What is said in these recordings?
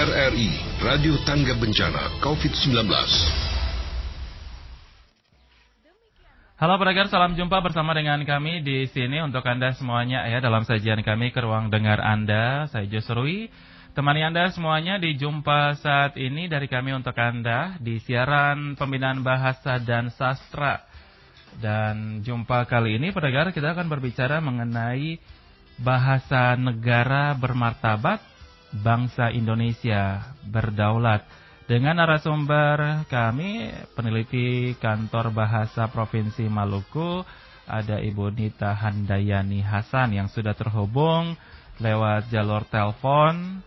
RRI Radio Tangga Bencana COVID-19. Halo pendengar, salam jumpa bersama dengan kami di sini untuk Anda semuanya ya dalam sajian kami ke ruang dengar Anda. Saya Josrui, temani Anda semuanya di jumpa saat ini dari kami untuk Anda di siaran pembinaan bahasa dan sastra. Dan jumpa kali ini pendengar kita akan berbicara mengenai bahasa negara bermartabat bangsa Indonesia berdaulat. Dengan narasumber kami, peneliti kantor bahasa Provinsi Maluku, ada Ibu Nita Handayani Hasan yang sudah terhubung lewat jalur telepon.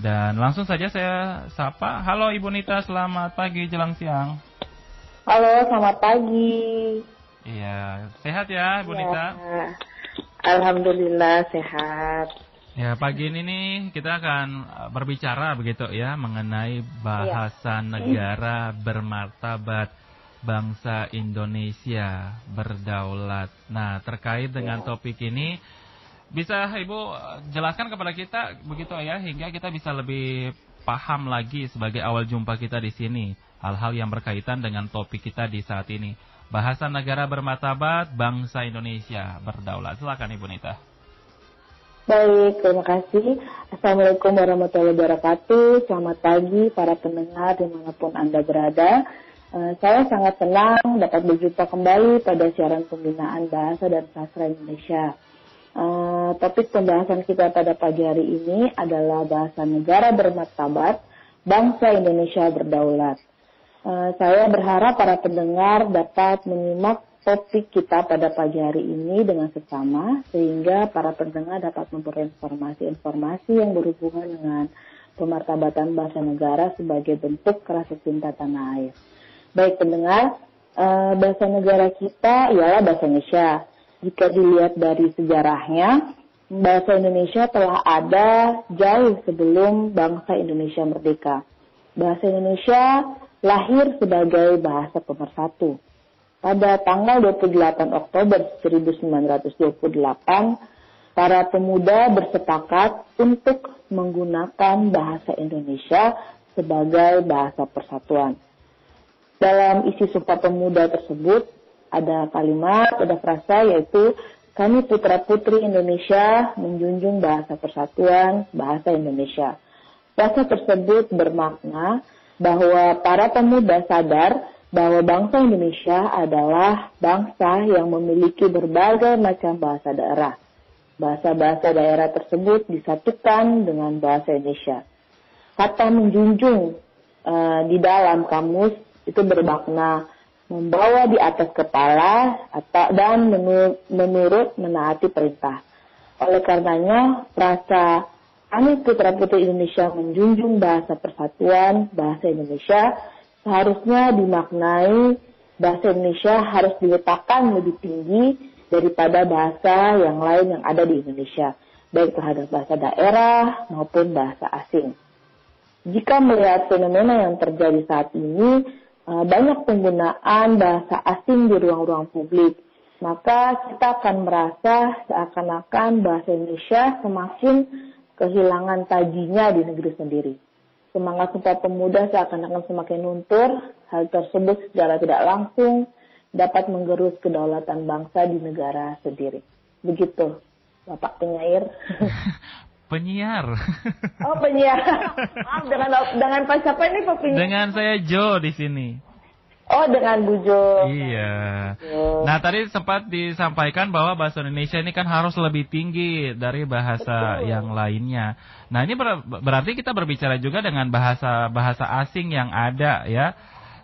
Dan langsung saja saya sapa. Halo Ibu Nita, selamat pagi jelang siang. Halo, selamat pagi. Iya, sehat ya Ibu ya. Nita? Alhamdulillah sehat. Ya, pagi ini nih kita akan uh, berbicara begitu ya mengenai bahasa ya. negara bermartabat bangsa Indonesia berdaulat. Nah, terkait dengan ya. topik ini bisa Ibu uh, jelaskan kepada kita begitu ya hingga kita bisa lebih paham lagi sebagai awal jumpa kita di sini hal-hal yang berkaitan dengan topik kita di saat ini. Bahasa negara bermartabat bangsa Indonesia berdaulat. Silakan Ibu Nita. Baik, terima kasih. Assalamualaikum warahmatullahi wabarakatuh. Selamat pagi para pendengar di mana pun Anda berada. Uh, saya sangat senang dapat berjumpa kembali pada siaran pembinaan bahasa dan sastra Indonesia. Uh, topik pembahasan kita pada pagi hari ini adalah bahasa negara bermartabat, bangsa Indonesia berdaulat. Uh, saya berharap para pendengar dapat menyimak topik kita pada pagi hari ini dengan seksama sehingga para pendengar dapat memperoleh informasi-informasi yang berhubungan dengan pemartabatan bahasa negara sebagai bentuk rasa cinta tanah air. Baik pendengar, eh, bahasa negara kita ialah bahasa Indonesia. Jika dilihat dari sejarahnya, bahasa Indonesia telah ada jauh sebelum bangsa Indonesia merdeka. Bahasa Indonesia lahir sebagai bahasa pemersatu pada tanggal 28 Oktober 1928, para pemuda bersepakat untuk menggunakan bahasa Indonesia sebagai bahasa persatuan. Dalam isi Sumpah Pemuda tersebut ada kalimat, ada frasa yaitu kami putra-putri Indonesia menjunjung bahasa persatuan, bahasa Indonesia. Bahasa tersebut bermakna bahwa para pemuda sadar bahwa bangsa Indonesia adalah bangsa yang memiliki berbagai macam bahasa daerah. Bahasa-bahasa daerah tersebut disatukan dengan bahasa Indonesia. Kata menjunjung uh, di dalam kamus itu bermakna membawa di atas kepala atau dan menurut, menaati perintah. Oleh karenanya, frasa kami putra putri Indonesia menjunjung bahasa persatuan bahasa Indonesia seharusnya dimaknai bahasa Indonesia harus diletakkan lebih tinggi daripada bahasa yang lain yang ada di Indonesia, baik terhadap bahasa daerah maupun bahasa asing. Jika melihat fenomena yang terjadi saat ini, eh, banyak penggunaan bahasa asing di ruang-ruang publik, maka kita akan merasa seakan-akan bahasa Indonesia semakin kehilangan tajinya di negeri sendiri. Semangat Sumpah Pemuda seakan-akan semakin luntur. Hal tersebut secara tidak langsung dapat menggerus kedaulatan bangsa di negara sendiri. Begitu, Bapak penyair. penyiar. Oh penyiar. Maaf dengan dengan Pak siapa ini Pak penyiar? Dengan saya Jo di sini. Oh dengan Bu Jo. Iya. Nah tadi sempat disampaikan bahwa bahasa Indonesia ini kan harus lebih tinggi dari bahasa Betul. yang lainnya. Nah ini ber berarti kita berbicara juga dengan bahasa bahasa asing yang ada ya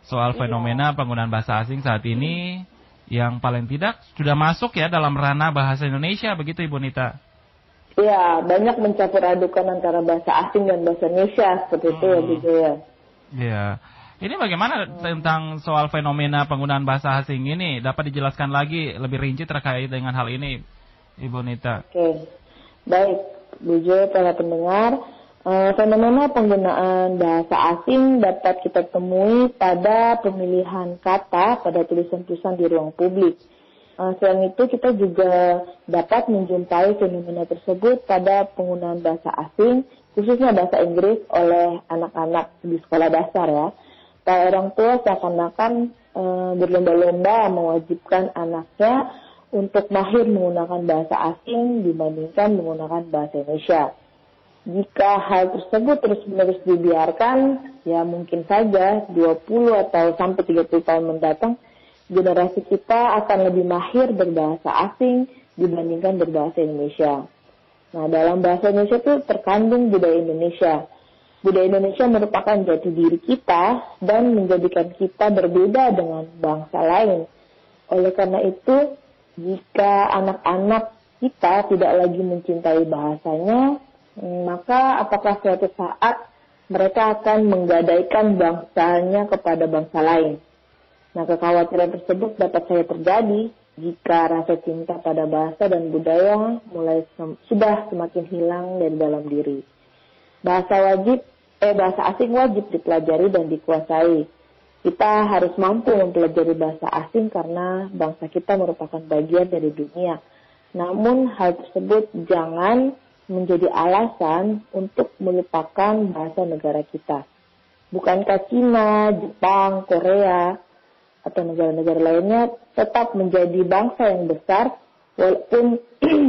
soal iya. fenomena penggunaan bahasa asing saat ini yang paling tidak sudah masuk ya dalam ranah bahasa Indonesia begitu Ibu Nita. Iya banyak mencampur adukan antara bahasa asing dan bahasa Indonesia seperti hmm. itu ya Bu Jo ya. Iya. Ini bagaimana tentang soal fenomena penggunaan bahasa asing ini? Dapat dijelaskan lagi lebih rinci terkait dengan hal ini, Ibu Nita? Oke, baik, Bu Jo, para pendengar. Uh, fenomena penggunaan bahasa asing dapat kita temui pada pemilihan kata pada tulisan-tulisan di ruang publik. Uh, selain itu kita juga dapat menjumpai fenomena tersebut pada penggunaan bahasa asing, khususnya bahasa Inggris oleh anak-anak di sekolah dasar ya. Para orang tua seakan-akan uh, berlomba-lomba mewajibkan anaknya untuk mahir menggunakan bahasa asing dibandingkan menggunakan bahasa Indonesia. Jika hal tersebut terus-menerus dibiarkan, ya mungkin saja 20 atau sampai 30 tahun mendatang generasi kita akan lebih mahir berbahasa asing dibandingkan berbahasa Indonesia. Nah, dalam bahasa Indonesia itu terkandung budaya Indonesia. Budaya Indonesia merupakan jati diri kita dan menjadikan kita berbeda dengan bangsa lain. Oleh karena itu, jika anak-anak kita tidak lagi mencintai bahasanya, maka apakah suatu saat mereka akan menggadaikan bangsanya kepada bangsa lain? Nah, kekhawatiran tersebut dapat saya terjadi jika rasa cinta pada bahasa dan budaya mulai sem sudah semakin hilang dari dalam diri. Bahasa wajib, eh bahasa asing wajib dipelajari dan dikuasai. Kita harus mampu mempelajari bahasa asing karena bangsa kita merupakan bagian dari dunia. Namun hal tersebut jangan menjadi alasan untuk melupakan bahasa negara kita. Bukankah Cina, Jepang, Korea, atau negara-negara lainnya tetap menjadi bangsa yang besar walaupun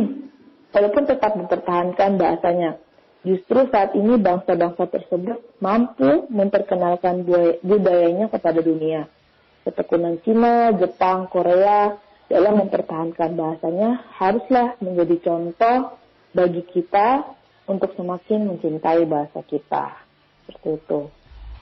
walaupun tetap mempertahankan bahasanya. Justru saat ini bangsa-bangsa tersebut mampu memperkenalkan budayanya kepada dunia. Ketekunan Cina, Jepang, Korea dalam mempertahankan bahasanya haruslah menjadi contoh bagi kita untuk semakin mencintai bahasa kita. Seperti itu.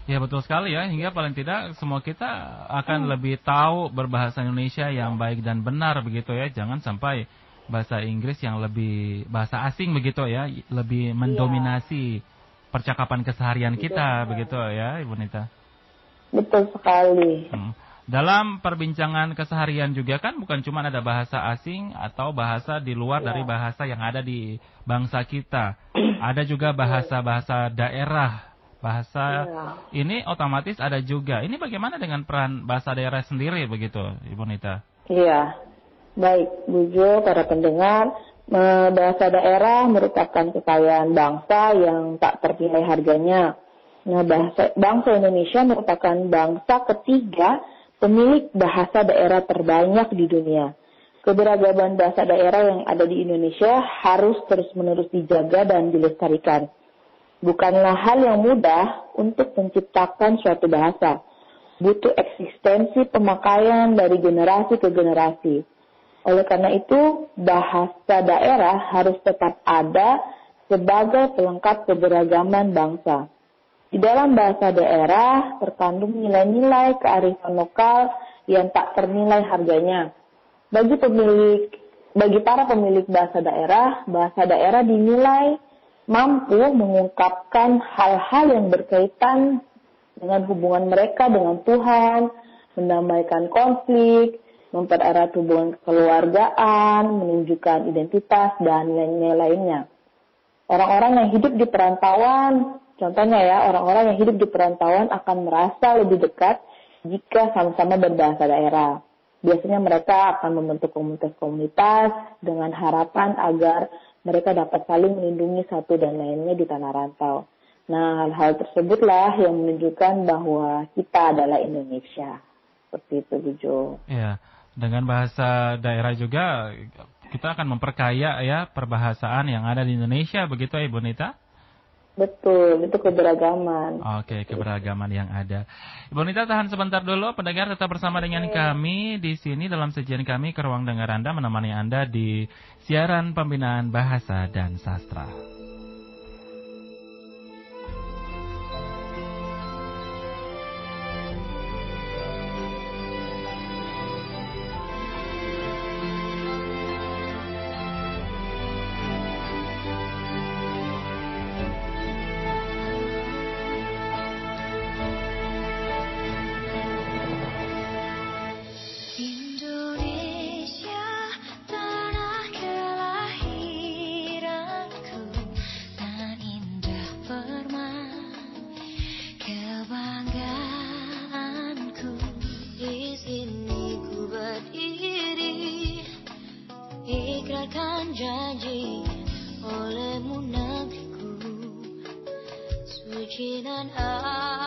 Ya betul sekali ya, hingga paling tidak semua kita akan hmm. lebih tahu berbahasa Indonesia yang baik dan benar begitu ya. Jangan sampai bahasa Inggris yang lebih bahasa asing begitu ya, lebih iya. mendominasi ya. percakapan keseharian kita betul. begitu ya, Ibu Nita. Betul sekali. Hmm. Dalam perbincangan keseharian juga kan bukan cuma ada bahasa asing atau bahasa di luar ya. dari bahasa yang ada di bangsa kita. Ada juga bahasa-bahasa daerah bahasa ya. ini otomatis ada juga. Ini bagaimana dengan peran bahasa daerah sendiri begitu, Ibu Nita? Iya, baik, Bu Jo, para pendengar, bahasa daerah merupakan kekayaan bangsa yang tak ternilai harganya. Nah, bahasa, bangsa Indonesia merupakan bangsa ketiga pemilik bahasa daerah terbanyak di dunia. Keberagaman bahasa daerah yang ada di Indonesia harus terus-menerus dijaga dan dilestarikan bukanlah hal yang mudah untuk menciptakan suatu bahasa. Butuh eksistensi pemakaian dari generasi ke generasi. Oleh karena itu, bahasa daerah harus tetap ada sebagai pelengkap keberagaman bangsa. Di dalam bahasa daerah terkandung nilai-nilai kearifan lokal yang tak ternilai harganya. Bagi pemilik bagi para pemilik bahasa daerah, bahasa daerah dinilai mampu mengungkapkan hal-hal yang berkaitan dengan hubungan mereka dengan Tuhan, mendamaikan konflik, mempererat hubungan kekeluargaan, menunjukkan identitas, dan nilai-nilai lainnya. Orang-orang yang hidup di perantauan, contohnya ya, orang-orang yang hidup di perantauan akan merasa lebih dekat jika sama-sama berbahasa daerah. Biasanya mereka akan membentuk komunitas-komunitas dengan harapan agar mereka dapat saling melindungi satu dan lainnya di tanah rantau. Nah, hal-hal tersebutlah yang menunjukkan bahwa kita adalah Indonesia. Seperti itu, Jo. Ya, dengan bahasa daerah juga kita akan memperkaya ya perbahasaan yang ada di Indonesia, begitu ya, Ibu Nita? Betul, itu keberagaman. Oke, keberagaman yang ada. Ibu Nita tahan sebentar dulu, pendengar tetap bersama dengan kami di sini dalam sejian kami ke ruang dengar Anda menemani Anda di siaran pembinaan bahasa dan sastra. love.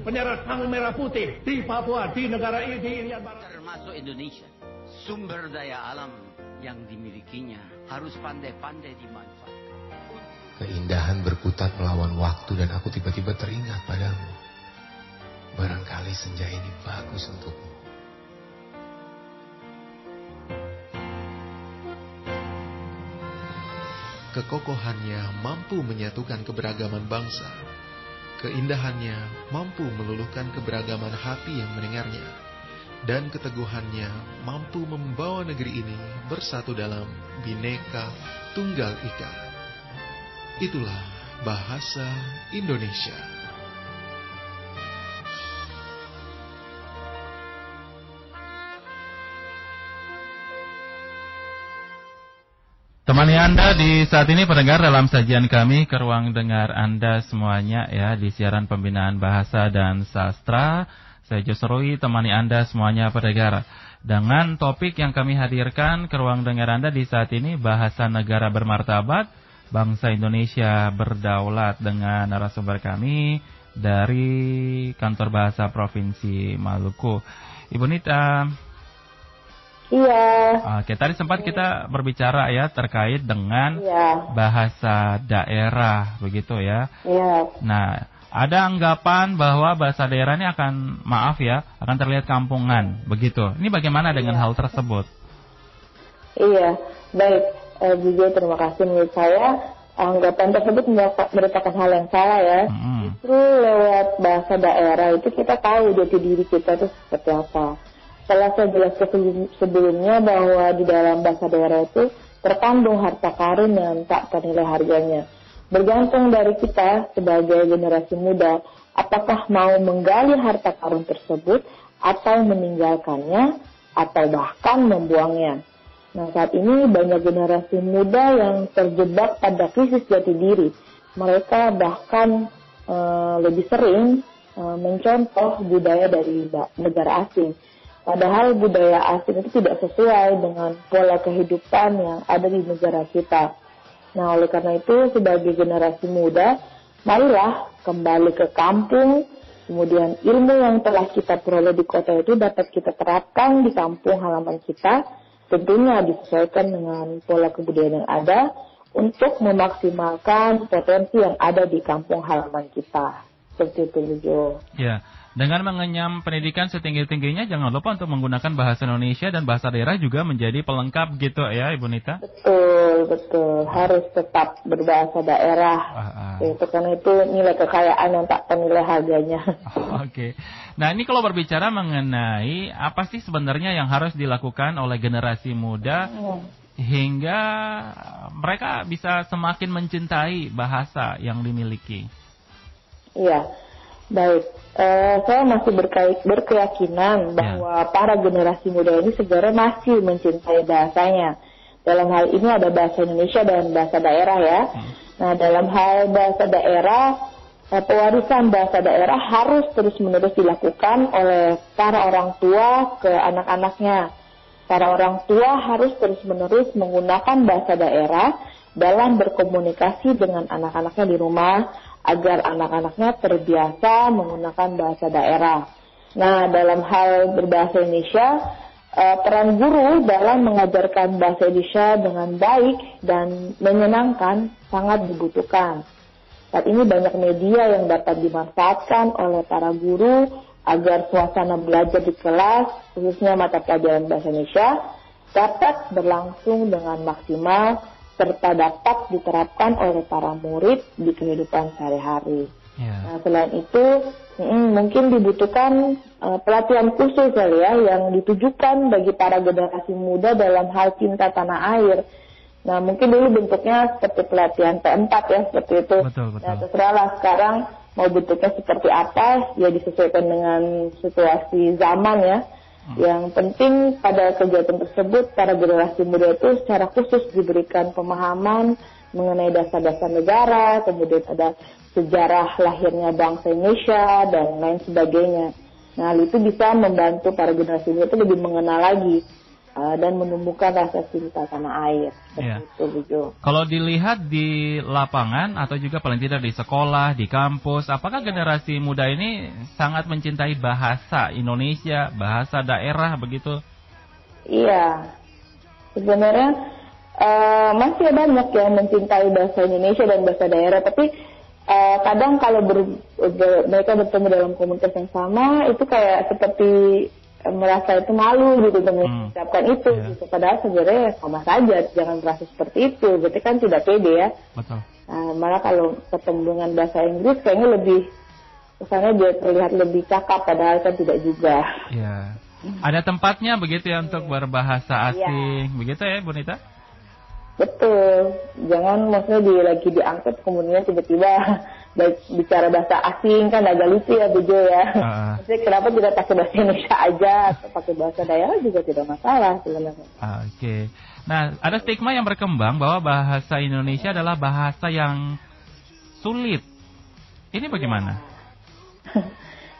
Bendera sang merah putih di Papua, di negara ini, di Irian Barat. Termasuk Indonesia, sumber daya alam yang dimilikinya harus pandai-pandai dimanfaatkan. Keindahan berputar melawan waktu dan aku tiba-tiba teringat padamu. Barangkali senja ini bagus untukmu. Kekokohannya mampu menyatukan keberagaman bangsa Keindahannya mampu meluluhkan keberagaman hati yang mendengarnya, dan keteguhannya mampu membawa negeri ini bersatu dalam bineka tunggal ika. Itulah bahasa Indonesia. Temani Anda di saat ini pendengar dalam sajian kami ke ruang dengar Anda semuanya ya di siaran pembinaan bahasa dan sastra. Saya Josroi temani Anda semuanya pendengar dengan topik yang kami hadirkan ke ruang dengar Anda di saat ini bahasa negara bermartabat, bangsa Indonesia berdaulat dengan narasumber kami dari Kantor Bahasa Provinsi Maluku. Ibu Nita, Iya. Oke, tadi sempat kita berbicara ya terkait dengan iya. bahasa daerah, begitu ya. Iya. Nah, ada anggapan bahwa bahasa daerah ini akan, maaf ya, akan terlihat kampungan, begitu. Ini bagaimana dengan iya. hal tersebut? Iya, baik. Eh, juga terima kasih menurut saya anggapan tersebut merupakan hal yang salah ya. Hmm. Justru lewat bahasa daerah itu kita tahu jati diri kita itu seperti apa telah saya jelaskan sebelumnya bahwa di dalam bahasa daerah itu terkandung harta karun yang tak ternilai harganya. Bergantung dari kita sebagai generasi muda, apakah mau menggali harta karun tersebut atau meninggalkannya atau bahkan membuangnya. Nah saat ini banyak generasi muda yang terjebak pada krisis jati diri. Mereka bahkan e, lebih sering e, mencontoh budaya dari negara asing. Padahal budaya asing itu tidak sesuai dengan pola kehidupan yang ada di negara kita. Nah oleh karena itu sebagai generasi muda, marilah kembali ke kampung, kemudian ilmu yang telah kita peroleh di kota itu dapat kita terapkan di kampung halaman kita tentunya disesuaikan dengan pola kebudayaan yang ada untuk memaksimalkan potensi yang ada di kampung halaman kita. Seperti itu, Jo. Ya, dengan mengenyam pendidikan setinggi-tingginya, jangan lupa untuk menggunakan bahasa Indonesia dan bahasa daerah juga menjadi pelengkap gitu ya, Ibu Nita? Betul, betul. Harus tetap berbahasa daerah. Ah, ah. Itu karena itu nilai kekayaan yang tak ternilai harganya. Oke. Okay. Nah ini kalau berbicara mengenai apa sih sebenarnya yang harus dilakukan oleh generasi muda hmm. hingga mereka bisa semakin mencintai bahasa yang dimiliki. Iya, baik. Uh, saya masih berkait, berkeyakinan ya. bahwa ya. para generasi muda ini sebenarnya masih mencintai bahasanya. Dalam hal ini ada bahasa Indonesia dan bahasa daerah ya. Hmm. Nah dalam hal bahasa daerah Eh, pewarisan bahasa daerah harus terus-menerus dilakukan oleh para orang tua ke anak-anaknya. Para orang tua harus terus-menerus menggunakan bahasa daerah dalam berkomunikasi dengan anak-anaknya di rumah agar anak-anaknya terbiasa menggunakan bahasa daerah. Nah, dalam hal berbahasa Indonesia, eh, peran guru dalam mengajarkan bahasa Indonesia dengan baik dan menyenangkan sangat dibutuhkan. Saat ini banyak media yang dapat dimanfaatkan oleh para guru agar suasana belajar di kelas, khususnya mata pelajaran bahasa Indonesia, dapat berlangsung dengan maksimal serta dapat diterapkan oleh para murid di kehidupan sehari-hari. Yeah. Nah, selain itu, mm, mungkin dibutuhkan uh, pelatihan khusus kali ya yang ditujukan bagi para generasi muda dalam hal cinta tanah air Nah mungkin dulu bentuknya seperti pelatihan P4 ya seperti itu. Betul, betul. Nah terserahlah sekarang mau bentuknya seperti apa ya disesuaikan dengan situasi zaman ya. Yang penting pada kegiatan tersebut para generasi muda itu secara khusus diberikan pemahaman mengenai dasar-dasar negara, kemudian ada sejarah lahirnya bangsa Indonesia dan lain sebagainya. Nah, itu bisa membantu para generasi muda itu lebih mengenal lagi uh, dan menumbuhkan rasa cinta tanah air. Ya. Itu, Kalau dilihat di lapangan atau juga paling tidak di sekolah, di kampus, apakah generasi muda ini sangat mencintai bahasa Indonesia, bahasa daerah begitu? Iya, sebenarnya uh, masih banyak yang mencintai bahasa Indonesia dan bahasa daerah, tapi uh, kadang kalau ber, ber, mereka bertemu dalam komunitas yang sama itu kayak seperti merasa itu malu gitu dengan hmm. mengucapkan itu yeah. gitu. Padahal sebenarnya sama saja, jangan merasa seperti itu. Berarti kan tidak pede ya. Betul. Nah, malah kalau ketemu dengan bahasa Inggris kayaknya lebih kesannya dia terlihat lebih cakap padahal kan tidak juga. Iya. Ada tempatnya begitu ya untuk berbahasa iya. asing, yeah. begitu ya Bu Nita? Betul. Jangan maksudnya di, lagi diangkat kemudian tiba-tiba bicara bahasa asing kan agak lucu ya Bu Jo ya. Uh. Kenapa tidak pakai bahasa Indonesia aja atau pakai bahasa daerah juga tidak masalah sebenarnya. Oke. Okay. Nah, ada stigma yang berkembang bahwa bahasa Indonesia adalah bahasa yang sulit. Ini bagaimana?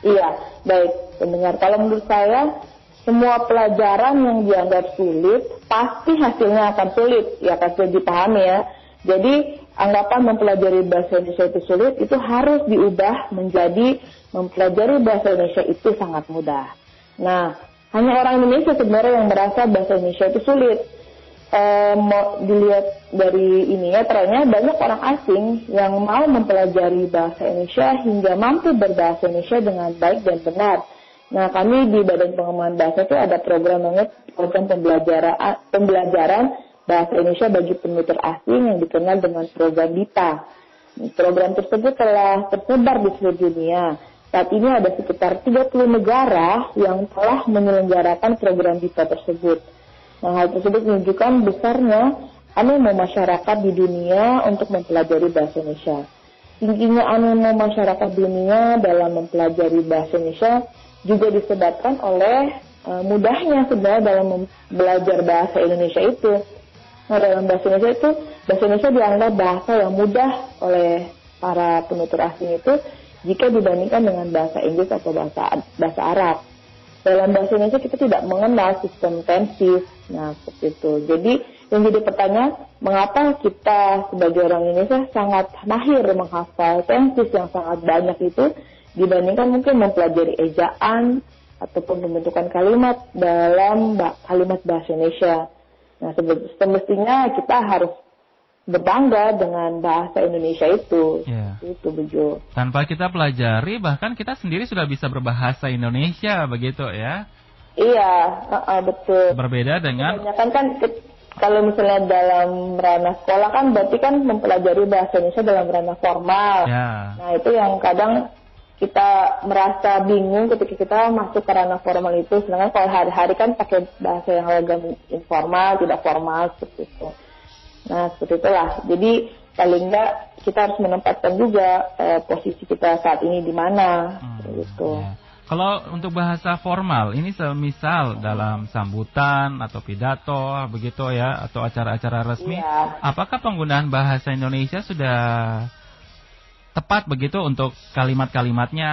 iya, baik pendengar. Kalau menurut saya semua pelajaran yang dianggap sulit pasti hasilnya akan sulit ya pasti dipahami ya. Jadi anggapan mempelajari bahasa Indonesia itu sulit itu harus diubah menjadi mempelajari bahasa Indonesia itu sangat mudah. Nah, hanya orang Indonesia sebenarnya yang merasa bahasa Indonesia itu sulit. E, mau dilihat dari ini ya trennya banyak orang asing yang mau mempelajari bahasa Indonesia hingga mampu berbahasa Indonesia dengan baik dan benar. Nah, kami di Badan Pengembangan Bahasa itu ada program banget program pembelajaran pembelajaran bahasa Indonesia bagi penutur asing yang dikenal dengan program BITA. Program tersebut telah tersebar di seluruh dunia. Saat ini ada sekitar 30 negara yang telah menyelenggarakan program BITA tersebut. Nah, hal tersebut menunjukkan besarnya animo masyarakat di dunia untuk mempelajari bahasa Indonesia. Tingginya animo masyarakat dunia dalam mempelajari bahasa Indonesia juga disebabkan oleh uh, mudahnya sebenarnya dalam belajar bahasa Indonesia itu. Nah, dalam bahasa Indonesia itu bahasa Indonesia dianggap bahasa yang mudah oleh para penutur asing itu jika dibandingkan dengan bahasa Inggris atau bahasa bahasa Arab. Dalam bahasa Indonesia kita tidak mengenal sistem tensis. Nah, seperti itu. Jadi yang jadi pertanyaan, mengapa kita sebagai orang Indonesia sangat mahir menghafal tensis yang sangat banyak itu dibandingkan mungkin mempelajari ejaan ataupun pembentukan kalimat dalam kalimat bahasa Indonesia. Nah, semestinya kita harus berbangga dengan bahasa Indonesia itu. Yeah. Itu Bejo. Tanpa kita pelajari bahkan kita sendiri sudah bisa berbahasa Indonesia begitu ya. Iya, uh, uh, betul. Berbeda dengan kan kan kalau misalnya dalam ranah sekolah kan berarti kan mempelajari bahasa Indonesia dalam ranah formal. Yeah. Nah, itu yang kadang kita merasa bingung ketika kita masuk ke ranah formal itu. Sedangkan kalau hari-hari kan pakai bahasa yang agak informal, tidak formal seperti itu. Nah, seperti itulah. Jadi paling enggak kita harus menempatkan juga eh, posisi kita saat ini di mana, hmm, gitu. Ya. Kalau untuk bahasa formal, ini semisal dalam sambutan atau pidato, begitu ya, atau acara-acara resmi, ya. apakah penggunaan bahasa Indonesia sudah tepat begitu untuk kalimat-kalimatnya,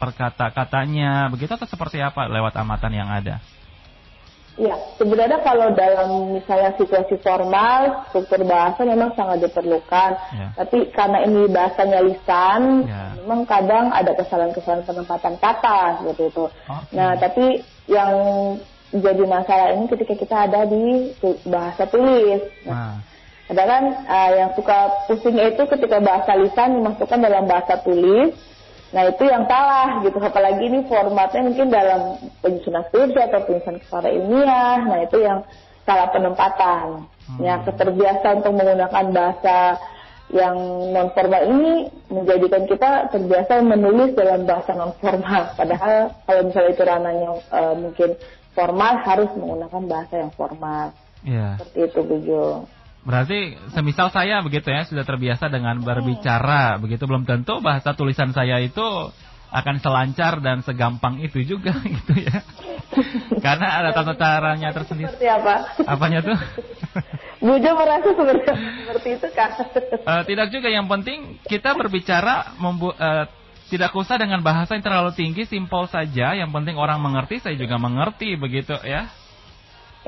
perkata-katanya, begitu atau seperti apa lewat amatan yang ada? Ya, sebenarnya kalau dalam misalnya situasi formal, struktur bahasa memang sangat diperlukan. Ya. Tapi karena ini bahasanya lisan, ya. memang kadang ada kesalahan-kesalahan penempatan kata seperti itu. Okay. Nah, tapi yang jadi masalah ini ketika kita ada di bahasa tulis. Nah, kan uh, yang suka pusing itu ketika bahasa lisan dimasukkan dalam bahasa tulis Nah itu yang salah gitu, apalagi ini formatnya mungkin dalam penyusunan skripsi atau penyusunan secara ilmiah. Nah itu yang salah penempatan. Hmm. Ya keterbiasaan untuk menggunakan bahasa yang non formal ini menjadikan kita terbiasa menulis dalam bahasa non formal. Padahal kalau misalnya itu ranahnya uh, mungkin formal harus menggunakan bahasa yang formal. Yeah. Seperti itu Bujo. Berarti semisal saya begitu ya sudah terbiasa dengan berbicara begitu belum tentu bahasa tulisan saya itu akan selancar dan segampang itu juga gitu ya. Karena ada tata caranya tersendiri. Seperti apa? Apanya tuh? Bujo merasa seperti, seperti itu kan? Uh, tidak juga yang penting kita berbicara membu uh, tidak usah dengan bahasa yang terlalu tinggi, simpel saja. Yang penting orang mengerti, saya juga mengerti begitu ya.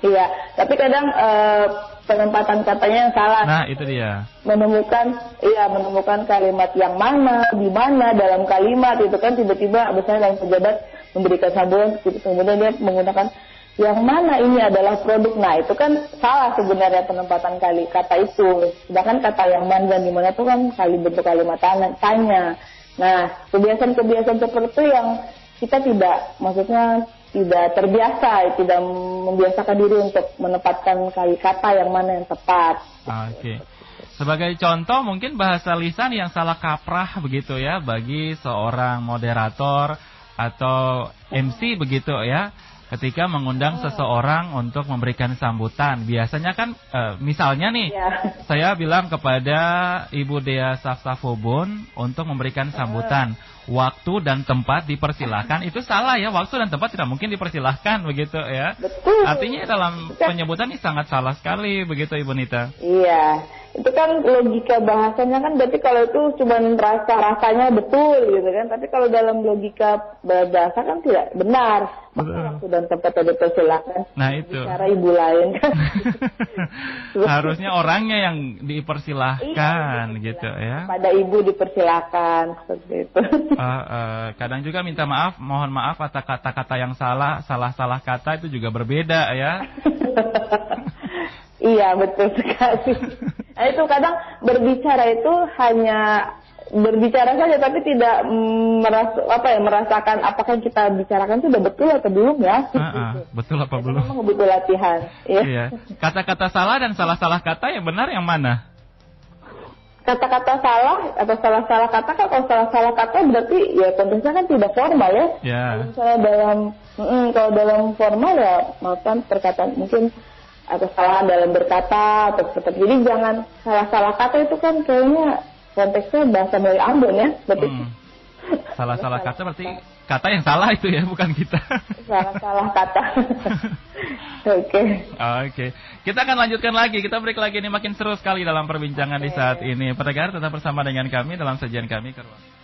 Iya, tapi kadang uh, penempatan katanya yang salah. Nah, itu dia. Menemukan, iya, menemukan kalimat yang mana, di mana dalam kalimat itu kan tiba-tiba misalnya dalam pejabat memberikan sambutan, kemudian dia menggunakan yang mana ini adalah produk. Nah, itu kan salah sebenarnya penempatan kali kata itu. Sedangkan kata yang mana dan di mana itu kan kali bentuk kalimat tanya. Nah, kebiasaan-kebiasaan seperti itu yang kita tidak, maksudnya tidak terbiasa, tidak membiasakan diri untuk menempatkan kali kata yang mana yang tepat. Oke. Okay. Sebagai contoh mungkin bahasa lisan yang salah kaprah begitu ya bagi seorang moderator atau MC begitu ya ketika mengundang seseorang untuk memberikan sambutan. Biasanya kan e, misalnya nih ya. saya bilang kepada Ibu Dea Safsafobun untuk memberikan sambutan waktu dan tempat dipersilahkan. Itu salah ya waktu dan tempat tidak mungkin dipersilahkan begitu ya. Betul. artinya dalam penyebutan ini sangat salah sekali begitu ibu Nita. Iya itu kan logika bahasanya kan berarti kalau itu cuma rasa rasanya betul gitu kan. Tapi kalau dalam logika bahasa kan tidak benar. Maka waktu dan tempat dipersilakan nah itu. Cara ibu lain kan. Harusnya orangnya yang dipersilahkan iya, gitu ya. Pada ibu dipersilakan seperti itu uh, uh, kadang juga minta maaf mohon maaf kata kata-kata yang salah salah-salah kata itu juga berbeda ya. Iya betul sekali. Nah, itu kadang berbicara itu hanya berbicara saja tapi tidak merasa apa ya merasakan apakah yang kita bicarakan itu sudah betul atau belum ya. Uh, uh, betul apa belum? memang butuh latihan ya. iya. Kata-kata salah dan salah-salah kata yang benar yang mana kata-kata salah atau salah-salah kata kan kalau salah-salah kata berarti ya konteksnya kan tidak formal ya yeah. misalnya dalam mm, kalau dalam formal ya maafkan perkataan mungkin atau salah dalam berkata atau seperti jadi jangan salah-salah kata itu kan kayaknya konteksnya bahasa mulai Ambon ya berarti Hmm. Salah-salah kata berarti kata yang salah itu ya, bukan kita. salah-salah kata oke Oke, kita akan lanjutkan lagi. Kita break lagi ini makin seru sekali dalam perbincangan di saat ini. Pendengar tetap bersama dengan kami dalam sajian kami ke ruang.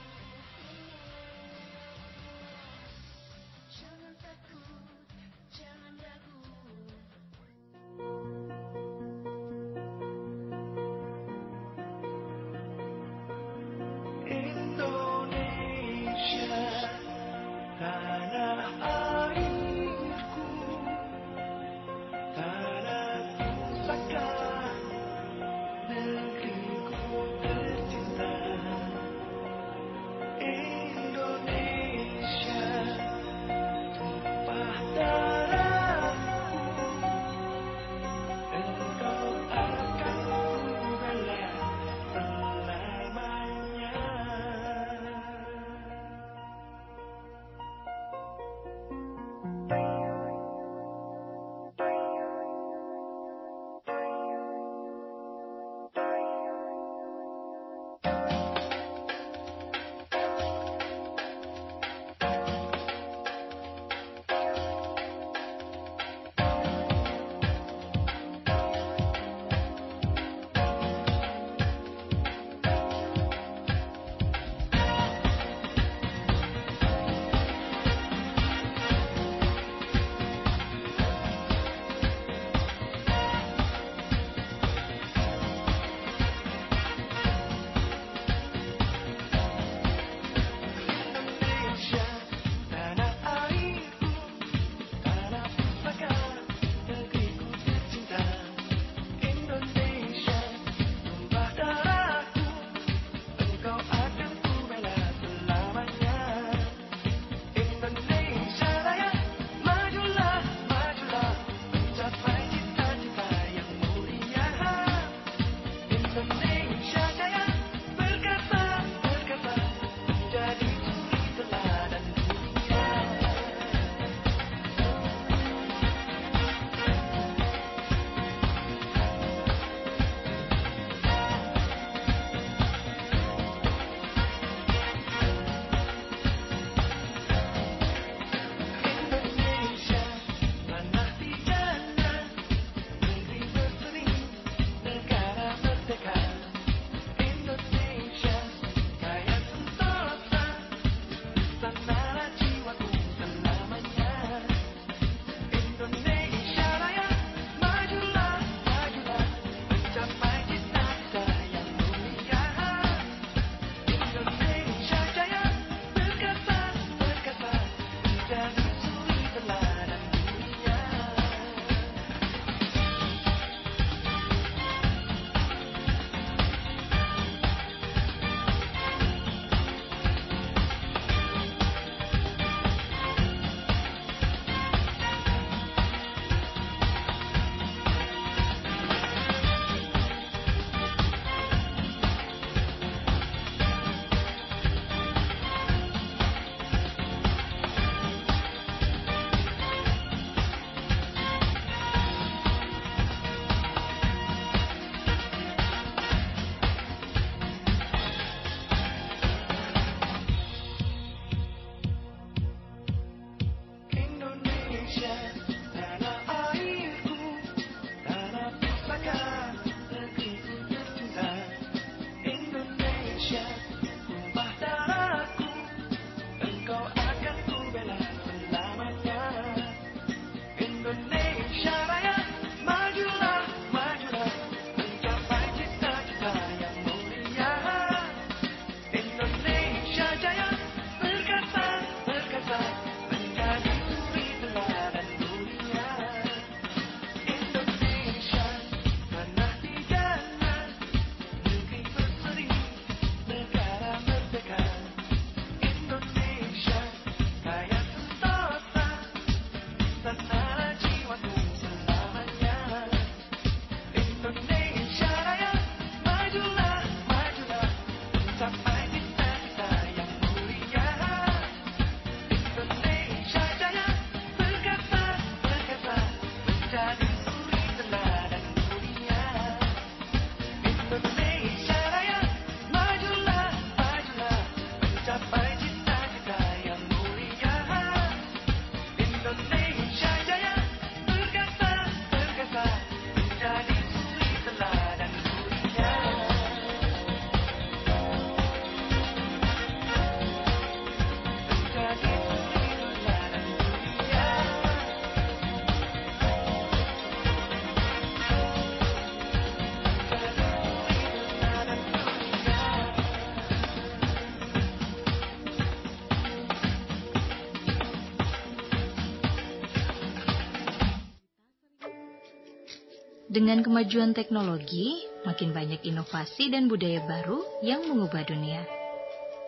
Dengan kemajuan teknologi, makin banyak inovasi dan budaya baru yang mengubah dunia.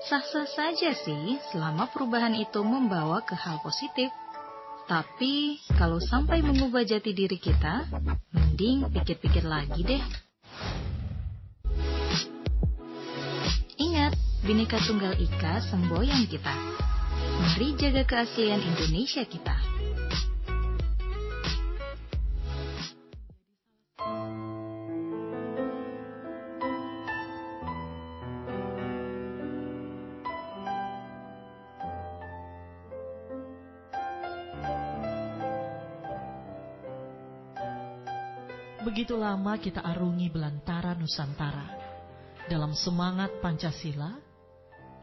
Sah-sah saja sih selama perubahan itu membawa ke hal positif. Tapi kalau sampai mengubah jati diri kita, mending pikir-pikir lagi deh. Ingat, Bhinneka Tunggal Ika semboyan kita. Mari jaga keaslian Indonesia kita. Begitu lama kita arungi belantara Nusantara. Dalam semangat Pancasila,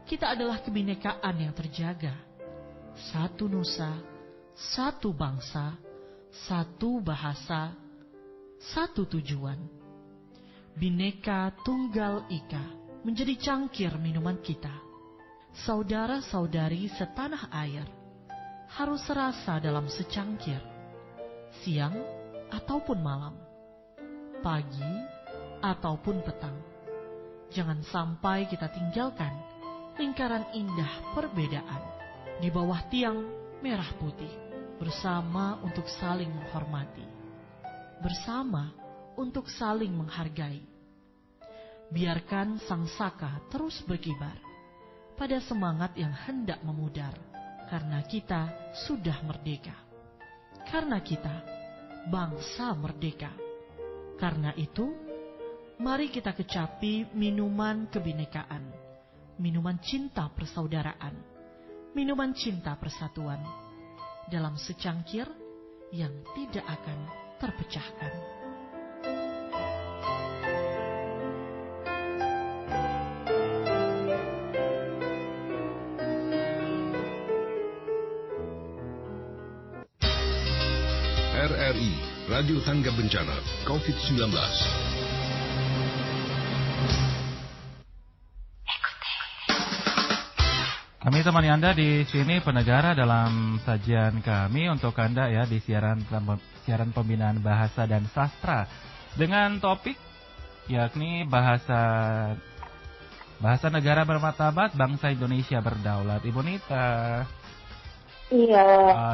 kita adalah kebinekaan yang terjaga. Satu nusa, satu bangsa, satu bahasa, satu tujuan. Bineka Tunggal Ika menjadi cangkir minuman kita. Saudara-saudari setanah air harus serasa dalam secangkir, siang ataupun malam pagi, ataupun petang. Jangan sampai kita tinggalkan lingkaran indah perbedaan di bawah tiang merah putih bersama untuk saling menghormati, bersama untuk saling menghargai. Biarkan sang saka terus berkibar pada semangat yang hendak memudar, karena kita sudah merdeka. Karena kita bangsa merdeka. Karena itu, mari kita kecapi minuman kebinekaan, minuman cinta persaudaraan, minuman cinta persatuan dalam secangkir yang tidak akan terpecahkan. Radio Tangga Bencana COVID-19. Kami temani Anda di sini penegara dalam sajian kami untuk Anda ya di siaran siaran pembinaan bahasa dan sastra dengan topik yakni bahasa bahasa negara bermartabat bangsa Indonesia berdaulat. Ibu Nita. Iya.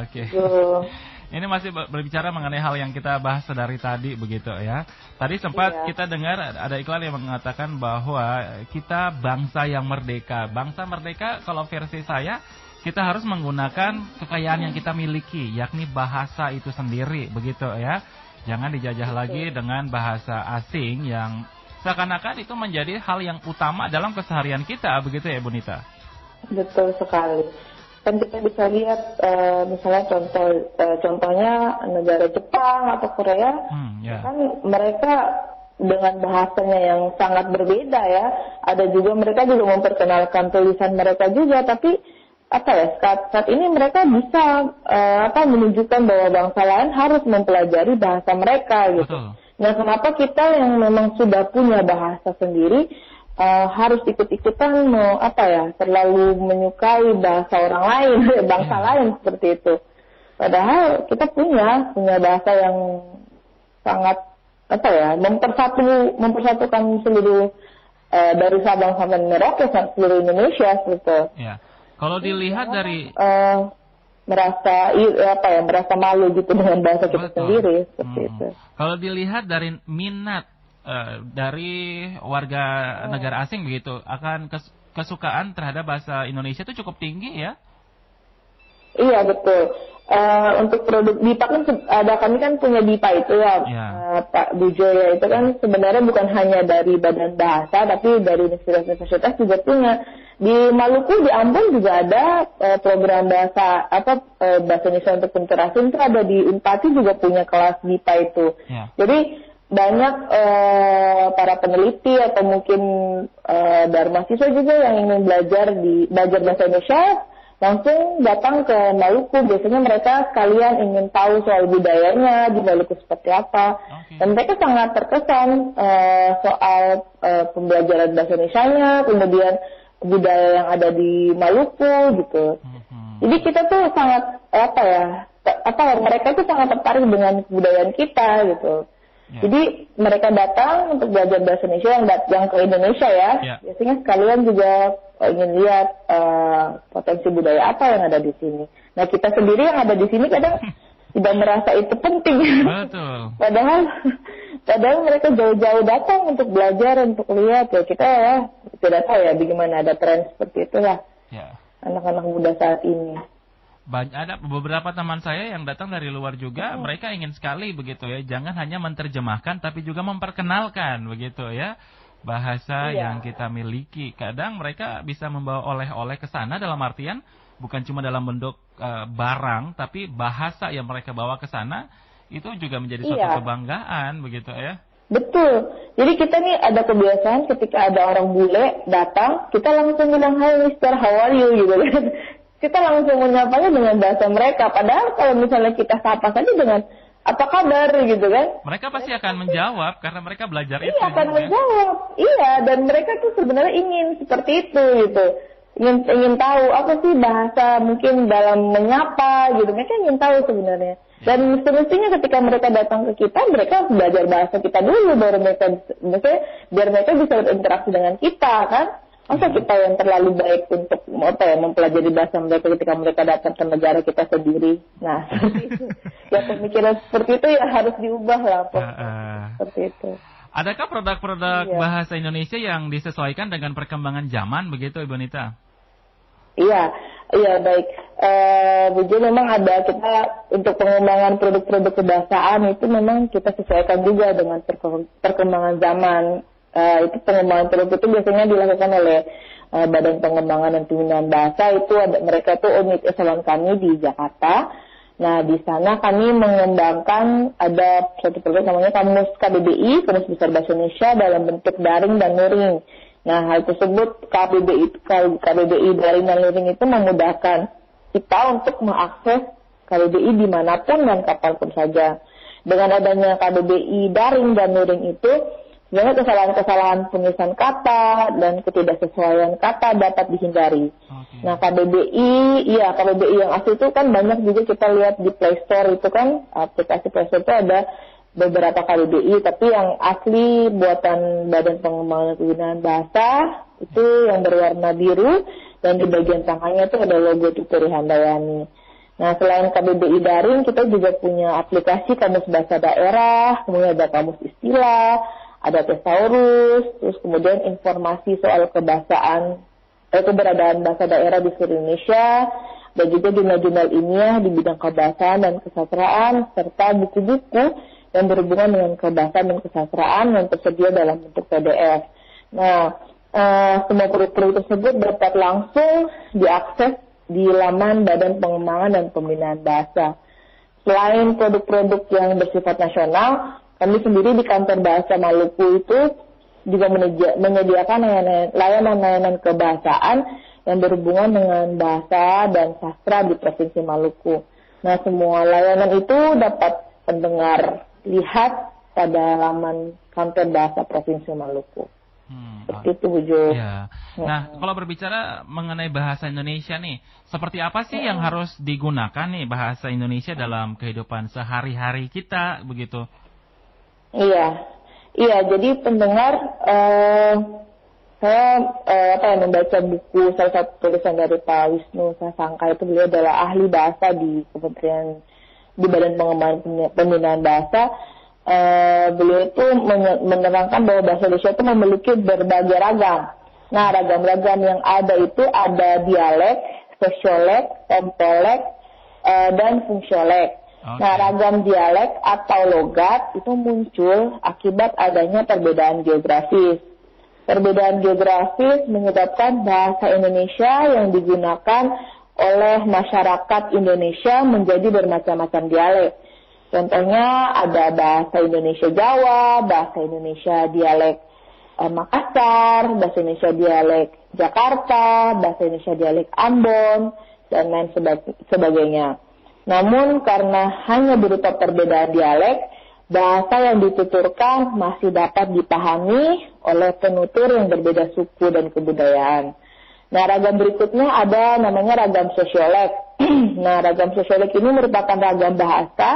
Oke. Okay. Ini masih berbicara mengenai hal yang kita bahas dari tadi begitu ya. Tadi sempat iya. kita dengar ada iklan yang mengatakan bahwa kita bangsa yang merdeka. Bangsa merdeka kalau versi saya kita harus menggunakan kekayaan yang kita miliki yakni bahasa itu sendiri begitu ya. Jangan dijajah lagi dengan bahasa asing yang seakan-akan itu menjadi hal yang utama dalam keseharian kita begitu ya Bu Nita. Betul sekali kan kita bisa lihat uh, misalnya contoh uh, contohnya negara Jepang atau Korea hmm, yeah. kan mereka dengan bahasanya yang sangat berbeda ya ada juga mereka juga memperkenalkan tulisan mereka juga tapi apa ya saat, saat ini mereka bisa uh, apa menunjukkan bahwa bangsa lain harus mempelajari bahasa mereka gitu. Betul. Nah kenapa kita yang memang sudah punya bahasa sendiri uh, harus ikut-ikutan mau apa ya terlalu menyukai bahasa orang lain bangsa yeah. lain seperti itu padahal kita punya punya bahasa yang sangat apa ya mempersatu mempersatukan seluruh uh, dari Sabang sampai Merauke seluruh Indonesia seperti ya kalau dilihat ya, dari uh, merasa apa ya merasa malu gitu dengan bahasa kita Betul. sendiri seperti hmm. itu kalau dilihat dari minat uh, dari warga negara asing begitu akan kes kesukaan terhadap bahasa Indonesia itu cukup tinggi ya? Iya betul. Uh, untuk produk BIPA kan ada kami kan punya BIPA itu ya, ya. Uh, Pak Bujo ya itu kan sebenarnya bukan hanya dari badan bahasa tapi dari universitas-universitas juga punya di Maluku di Ambon juga ada uh, program bahasa apa uh, bahasa Indonesia untuk pencerasing itu ada di Unpati juga punya kelas BIPA itu. Ya. Jadi banyak uh, para peneliti atau mungkin uh, dari mahasiswa juga yang ingin belajar di belajar bahasa Indonesia langsung datang ke Maluku. Biasanya mereka sekalian ingin tahu soal budayanya di Maluku seperti apa. Okay. Dan mereka sangat terkesan uh, soal uh, pembelajaran bahasa Indonesia-nya, kemudian budaya yang ada di Maluku gitu. Mm-hmm. Jadi kita tuh sangat apa ya? Apa mereka tuh sangat tertarik dengan kebudayaan kita gitu Ya. Jadi mereka datang untuk belajar bahasa Indonesia yang dat yang ke Indonesia ya. ya. Biasanya sekalian juga uh, ingin lihat uh, potensi budaya apa yang ada di sini. Nah kita sendiri yang ada di sini kadang tidak merasa itu penting. Betul. padahal padahal mereka jauh-jauh datang untuk belajar untuk lihat ya kita ya tidak tahu ya bagaimana ada tren seperti itulah. Ya. Anak-anak muda saat ini banyak ada beberapa teman saya yang datang dari luar juga oh. mereka ingin sekali begitu ya jangan hanya menerjemahkan tapi juga memperkenalkan begitu ya bahasa iya. yang kita miliki kadang mereka bisa membawa oleh-oleh ke sana dalam artian bukan cuma dalam bentuk uh, barang tapi bahasa yang mereka bawa ke sana itu juga menjadi suatu iya. kebanggaan begitu ya Betul. Jadi kita nih ada kebiasaan ketika ada orang bule datang, kita langsung bilang, Hai Mister, how are you? Gitu kan kita langsung menyapanya dengan bahasa mereka. Padahal kalau misalnya kita sapa saja dengan apa kabar gitu kan? Mereka pasti akan menjawab karena mereka belajar iya, itu. Iya akan menjawab. Iya dan mereka tuh sebenarnya ingin seperti itu gitu. Ingin ingin tahu apa sih bahasa mungkin dalam menyapa gitu. Mereka ingin tahu sebenarnya. Dan semestinya ketika mereka datang ke kita, mereka belajar bahasa kita dulu baru mereka, maksudnya biar mereka bisa berinteraksi dengan kita kan. Masa kita yang terlalu baik untuk apa ya mempelajari bahasa mereka ketika mereka datang ke negara kita sendiri. Nah, ya pemikiran seperti itu ya harus diubah lah. Uh, uh. Seperti itu. Adakah produk-produk iya. bahasa Indonesia yang disesuaikan dengan perkembangan zaman begitu Ibu Nita? Iya, iya baik. Uh, Bu memang ada kita untuk pengembangan produk-produk kebahasaan itu memang kita sesuaikan juga dengan perkembangan zaman uh, itu pengembangan produk itu biasanya dilakukan oleh uh, Badan Pengembangan dan Pembinaan Bahasa itu ada mereka itu unit eselon kami di Jakarta. Nah di sana kami mengembangkan ada suatu produk namanya Kamus KBBI, Kamus Besar Bahasa Indonesia dalam bentuk daring dan luring. Nah hal tersebut KBBI KBBI daring dan luring itu memudahkan kita untuk mengakses KBBI di mana pun dan kapan pun saja. Dengan adanya KBBI daring dan luring itu, sehingga kesalahan-kesalahan penulisan kata dan ketidaksesuaian kata dapat dihindari. Okay. Nah KBBI, iya KBBI yang asli itu kan banyak juga kita lihat di Play Store itu kan aplikasi Play Store itu ada beberapa KBBI, tapi yang asli buatan Badan Pengembangan Penggunaan Bahasa itu yang berwarna biru dan di bagian tangannya itu ada logo Tuturi Handayani. Nah, selain KBBI daring, kita juga punya aplikasi kamus bahasa daerah, kemudian ada kamus istilah, ada tesaurus, terus kemudian informasi soal kebahasaan, eh, keberadaan bahasa daerah di seluruh Indonesia, dan juga jurnal-jurnal ilmiah di bidang kebahasaan dan kesastraan, serta buku-buku yang berhubungan dengan kebahasaan dan kesastraan yang tersedia dalam bentuk PDF. Nah, eh, semua produk-produk tersebut dapat langsung diakses di laman Badan Pengembangan dan Pembinaan Bahasa. Selain produk-produk yang bersifat nasional, kami sendiri di kantor bahasa Maluku itu juga menyediakan layanan-layanan kebahasaan yang berhubungan dengan bahasa dan sastra di Provinsi Maluku. Nah, semua layanan itu dapat pendengar lihat pada laman kantor bahasa Provinsi Maluku. Hmm, seperti itu, Bu Jo. Ya. Nah, kalau berbicara mengenai bahasa Indonesia nih, seperti apa sih yang harus digunakan nih bahasa Indonesia dalam kehidupan sehari-hari kita, begitu? Iya, iya. Jadi pendengar, uh, saya uh, apa ya membaca buku salah satu tulisan dari Pak Wisnu Sasangka itu beliau adalah ahli bahasa di Kementerian di Badan Pengembangan Pembinaan Bahasa. Uh, beliau itu menerangkan bahwa bahasa Indonesia itu memiliki berbagai ragam. Nah, ragam-ragam yang ada itu ada dialek, sosiolek, tempolek, uh, dan fungsiolek. Okay. Nah, ragam dialek atau logat itu muncul akibat adanya perbedaan geografis. Perbedaan geografis menyebabkan bahasa Indonesia yang digunakan oleh masyarakat Indonesia menjadi bermacam-macam dialek. Contohnya ada bahasa Indonesia Jawa, bahasa Indonesia dialek eh, Makassar, bahasa Indonesia dialek Jakarta, bahasa Indonesia dialek Ambon, dan lain sebagainya. Namun karena hanya berupa perbedaan dialek, bahasa yang dituturkan masih dapat dipahami oleh penutur yang berbeda suku dan kebudayaan. Nah, ragam berikutnya ada namanya ragam sosiolek. nah, ragam sosiolek ini merupakan ragam bahasa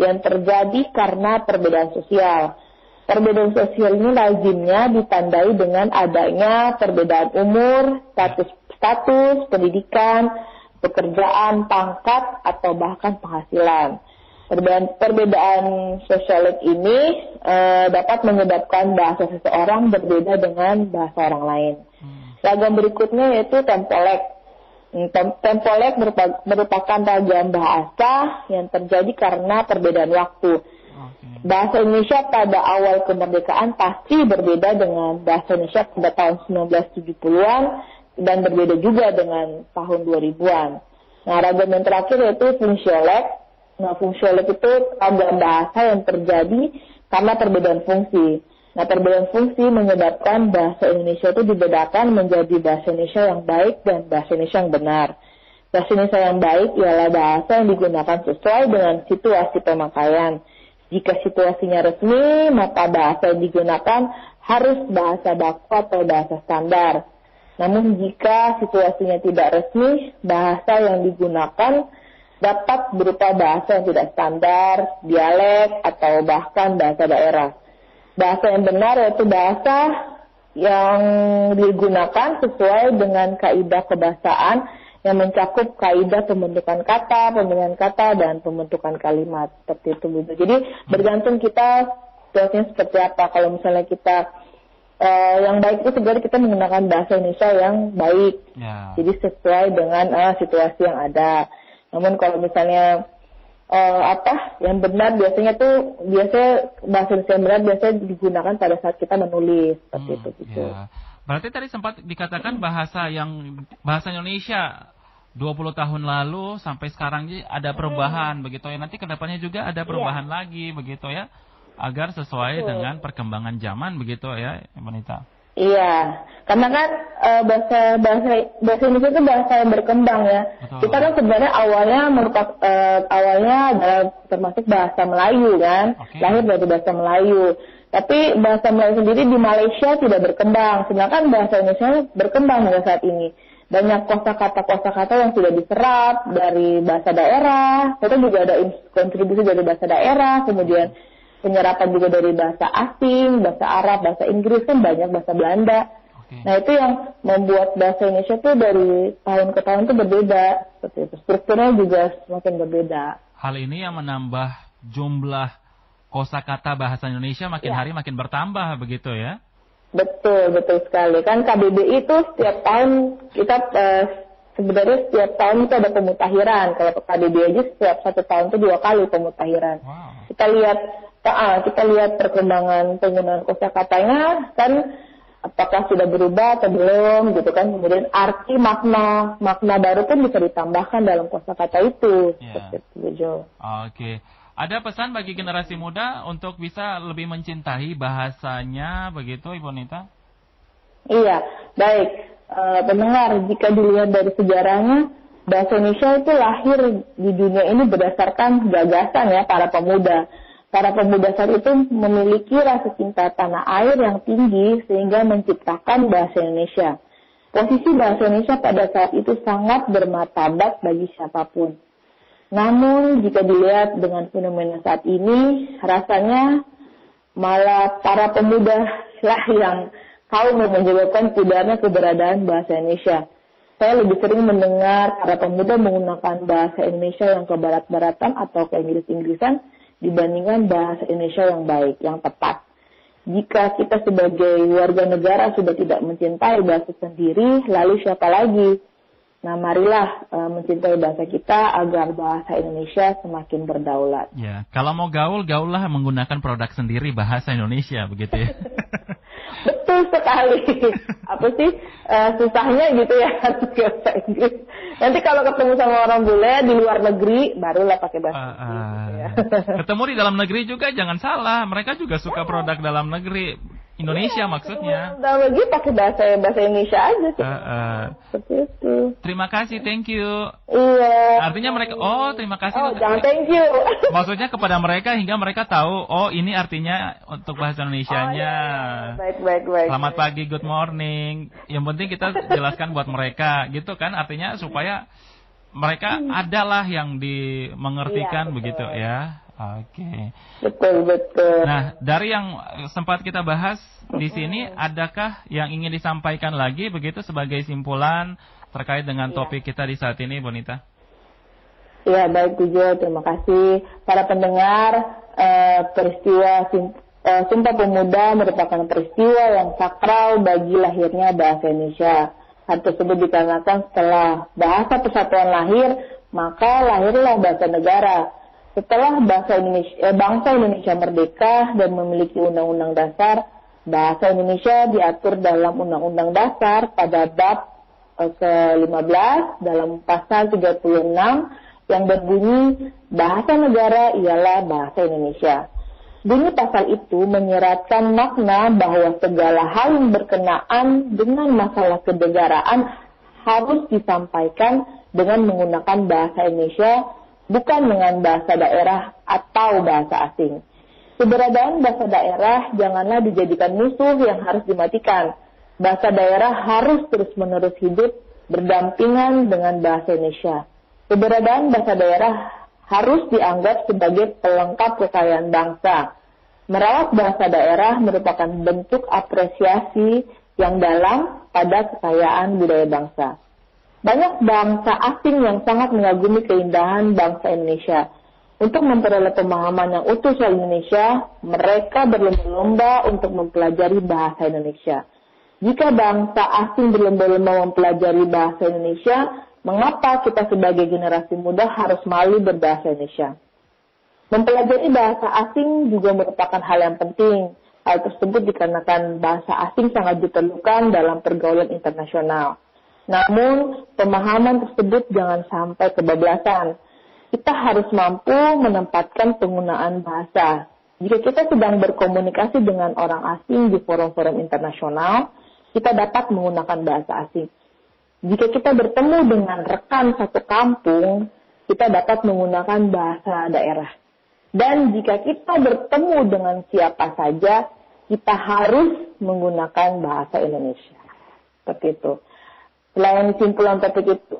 yang terjadi karena perbedaan sosial. Perbedaan sosial ini lazimnya ditandai dengan adanya perbedaan umur, status, status pendidikan, pekerjaan, pangkat, atau bahkan penghasilan. Perbedaan, perbedaan sosial ini e, dapat menyebabkan bahasa seseorang berbeda dengan bahasa orang lain. Ragam berikutnya yaitu tempolek. Hmm, tempolek merupakan ragam bahasa yang terjadi karena perbedaan waktu bahasa Indonesia pada awal kemerdekaan pasti berbeda dengan bahasa Indonesia pada tahun 1970-an dan berbeda juga dengan tahun 2000-an. Nah, ragam yang terakhir yaitu fungsiolek. Nah, fungsiolek itu ragam bahasa yang terjadi karena perbedaan fungsi. Nah, perbedaan fungsi menyebabkan bahasa Indonesia itu dibedakan menjadi bahasa Indonesia yang baik dan bahasa Indonesia yang benar. Bahasa Indonesia yang baik ialah bahasa yang digunakan sesuai dengan situasi pemakaian jika situasinya resmi, maka bahasa yang digunakan harus bahasa baku atau bahasa standar. Namun jika situasinya tidak resmi, bahasa yang digunakan dapat berupa bahasa yang tidak standar, dialek, atau bahkan bahasa daerah. Bahasa yang benar yaitu bahasa yang digunakan sesuai dengan kaidah kebahasaan yang mencakup kaidah pembentukan kata, pemilihan kata, dan pembentukan kalimat seperti itu. Jadi bergantung kita situasinya seperti apa. Kalau misalnya kita uh, yang baik itu sebenarnya kita menggunakan bahasa Indonesia yang baik, yeah. jadi sesuai dengan uh, situasi yang ada. Namun kalau misalnya uh, apa yang benar biasanya tuh biasanya bahasa Indonesia yang benar biasanya digunakan pada saat kita menulis seperti hmm, itu gitu. Yeah. Berarti tadi sempat dikatakan bahasa yang bahasa Indonesia 20 tahun lalu sampai sekarang ada perubahan hmm. begitu ya. Nanti ke depannya juga ada perubahan yeah. lagi begitu ya. Agar sesuai Betul. dengan perkembangan zaman begitu ya, Wanita. Iya, karena kan e, bahasa bahasa bahasa Indonesia itu bahasa yang berkembang ya. Betul. Kita kan sebenarnya awalnya merupakan e, awalnya adalah termasuk bahasa Melayu kan, okay. lahir dari bahasa Melayu. Tapi bahasa Melayu sendiri di Malaysia tidak berkembang, sedangkan bahasa Indonesia berkembang hingga saat ini. Banyak kosakata-kosakata yang sudah diserap dari bahasa daerah, kita juga ada kontribusi dari bahasa daerah, kemudian penyerapan juga dari bahasa asing, bahasa Arab, bahasa Inggris kan banyak bahasa Belanda. Nah itu yang membuat bahasa Indonesia tuh dari tahun ke tahun tuh berbeda, seperti itu. Strukturnya juga semakin berbeda. Hal ini yang menambah jumlah kosakata bahasa Indonesia makin ya. hari makin bertambah begitu ya? Betul, betul sekali. Kan KBBI itu setiap tahun kita uh, sebenarnya setiap tahun itu ada pemutahiran. Kalau KBBI aja setiap satu tahun itu dua kali pemutahiran. Wow. Kita lihat uh, kita lihat perkembangan penggunaan kosakatanya kan apakah sudah berubah atau belum gitu kan kemudian arti makna makna baru pun bisa ditambahkan dalam kosakata itu yeah. seperti itu Oke okay. Ada pesan bagi generasi muda untuk bisa lebih mencintai bahasanya begitu Ibu Nita? Iya, baik. E, pendengar, jika dilihat dari sejarahnya, bahasa Indonesia itu lahir di dunia ini berdasarkan gagasan ya para pemuda. Para pemuda saat itu memiliki rasa cinta tanah air yang tinggi sehingga menciptakan bahasa Indonesia. Posisi bahasa Indonesia pada saat itu sangat bermartabat bagi siapa pun. Namun jika dilihat dengan fenomena saat ini, rasanya malah para pemuda lah yang kaum yang menyebabkan pudarnya keberadaan bahasa Indonesia. Saya lebih sering mendengar para pemuda menggunakan bahasa Indonesia yang ke barat-baratan atau ke Inggris-Inggrisan dibandingkan bahasa Indonesia yang baik, yang tepat. Jika kita sebagai warga negara sudah tidak mencintai bahasa sendiri, lalu siapa lagi Nah, marilah uh, mencintai bahasa kita agar bahasa Indonesia semakin berdaulat. Ya, kalau mau gaul, gaullah menggunakan produk sendiri bahasa Indonesia, begitu ya. Betul sekali. Apa sih uh, susahnya gitu ya bahasa Inggris. Nanti kalau ketemu sama orang bule di luar negeri, barulah pakai bahasa uh, uh, Inggris. Gitu ya. Ketemu di dalam negeri juga jangan salah, mereka juga suka produk dalam negeri Indonesia ya, maksudnya. Dalam lagi pakai bahasa bahasa Indonesia aja sih. Uh, uh. Seperti itu. Terima kasih, thank you. Iya. Artinya mereka, oh terima kasih. Oh jangan thank you. Maksudnya kepada mereka hingga mereka tahu, oh ini artinya untuk bahasa Indonesia-nya. Oh, iya. Baik, baik, baik. Selamat baik. pagi, good morning. Yang penting kita jelaskan buat mereka, gitu kan? Artinya supaya mereka hmm. adalah yang dimengertikan iya, begitu ya. Oke. Betul betul. Nah, dari yang sempat kita bahas di sini, adakah yang ingin disampaikan lagi begitu sebagai simpulan terkait dengan Iya. topik kita di saat ini, Bonita? Ya baik tujuh, terima kasih para pendengar. eh, peristiwa eh, Sumpah Pemuda merupakan peristiwa yang sakral bagi lahirnya bahasa Indonesia. Hal tersebut dikarenakan setelah bahasa persatuan lahir, maka lahirlah bahasa negara. Setelah bahasa Indonesia, eh, bangsa Indonesia merdeka dan memiliki undang-undang dasar, bahasa Indonesia diatur dalam undang-undang dasar pada bab eh, ke-15 dalam pasal 36 yang berbunyi bahasa negara ialah bahasa Indonesia. Bunyi pasal itu menyeratkan makna bahwa segala hal yang berkenaan dengan masalah kenegaraan harus disampaikan dengan menggunakan bahasa Indonesia, bukan dengan bahasa daerah atau bahasa asing. Keberadaan bahasa daerah janganlah dijadikan musuh yang harus dimatikan. Bahasa daerah harus terus-menerus hidup berdampingan dengan bahasa Indonesia. Keberadaan bahasa daerah harus dianggap sebagai pelengkap kekayaan bangsa. Merawat bahasa daerah merupakan bentuk apresiasi yang dalam pada kekayaan budaya bangsa. Banyak bangsa asing yang sangat mengagumi keindahan bangsa Indonesia. Untuk memperoleh pemahaman yang utuh soal Indonesia, mereka berlomba-lomba untuk mempelajari bahasa Indonesia. Jika bangsa asing berlomba-lomba mempelajari bahasa Indonesia, mengapa kita sebagai generasi muda harus malu berbahasa Indonesia? Mempelajari bahasa asing juga merupakan hal yang penting. Hal tersebut dikarenakan bahasa asing sangat diperlukan dalam pergaulan internasional. Namun, pemahaman tersebut jangan sampai kebablasan. Kita harus mampu menempatkan penggunaan bahasa. Jika kita sedang berkomunikasi dengan orang asing di forum-forum internasional, kita dapat menggunakan bahasa asing. Jika kita bertemu dengan rekan satu kampung, kita dapat menggunakan bahasa daerah. Dan jika kita bertemu dengan siapa saja, kita harus menggunakan bahasa Indonesia. Seperti itu. Selain simpulan topik, itu,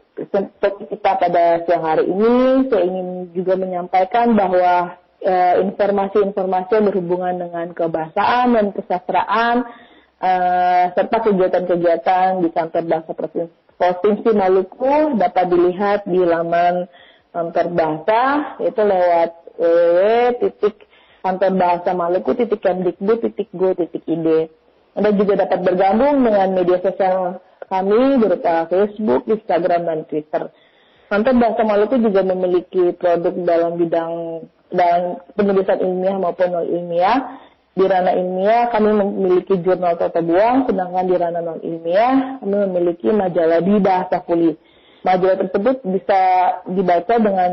kita pada siang hari ini, saya ingin juga menyampaikan bahwa eh, informasi-informasi yang berhubungan dengan kebahasaan dan kesastraan, eh, serta kegiatan-kegiatan di kantor bahasa provinsi, provinsi Maluku dapat dilihat di laman kantor bahasa, itu lewat www.kantorbahasamaluku.kemdikbud.go.id. Anda juga dapat bergabung dengan media sosial kami berupa Facebook, Instagram, dan Twitter. Kantor Bahasa Maluku juga memiliki produk dalam bidang dan penulisan ilmiah maupun non ilmiah. Di ranah ilmiah kami memiliki jurnal Tata Buang, sedangkan di ranah non ilmiah kami memiliki majalah di bahasa Kuli. Majalah tersebut bisa dibaca dengan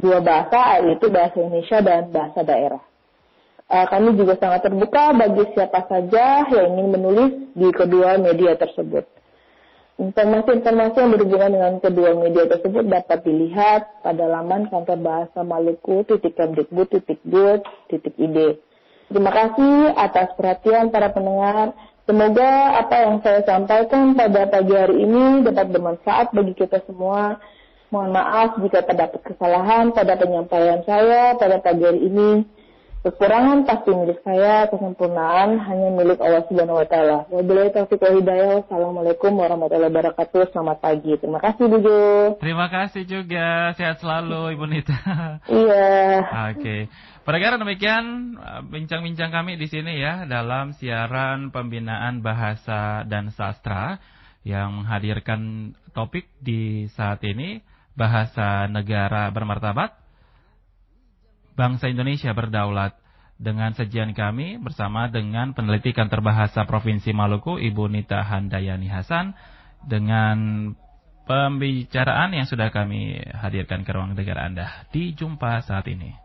dua bahasa, yaitu bahasa Indonesia dan bahasa daerah. Uh, kami juga sangat terbuka bagi siapa saja yang ingin menulis di kedua media tersebut. Informasi-informasi yang berhubungan dengan kedua media tersebut dapat dilihat pada laman kantor bahasa Maluku titik.kemdikbud.go.id. Terima kasih atas perhatian para pendengar. Semoga apa yang saya sampaikan pada pagi hari ini dapat bermanfaat bagi kita semua. Mohon maaf jika terdapat kesalahan pada penyampaian saya pada pagi hari ini. Kekurangan pasti milik saya, kesempurnaan hanya milik Allah Subhanahu wa taala. Wabillahi taufiq hidayah. Wassalamualaikum warahmatullahi wabarakatuh. Selamat pagi. Terima kasih Bu Jo. Terima kasih juga. Sehat selalu Ibu Nita. Iya. Oke. Pendengar demikian bincang-bincang kami di sini ya dalam siaran pembinaan bahasa dan sastra yang menghadirkan topik di saat ini bahasa negara bermartabat bangsa Indonesia berdaulat dengan sajian kami bersama dengan peneliti kantor bahasa Provinsi Maluku Ibu Nita Handayani Hasan dengan pembicaraan yang sudah kami hadirkan ke ruang dengar Anda di jumpa saat ini.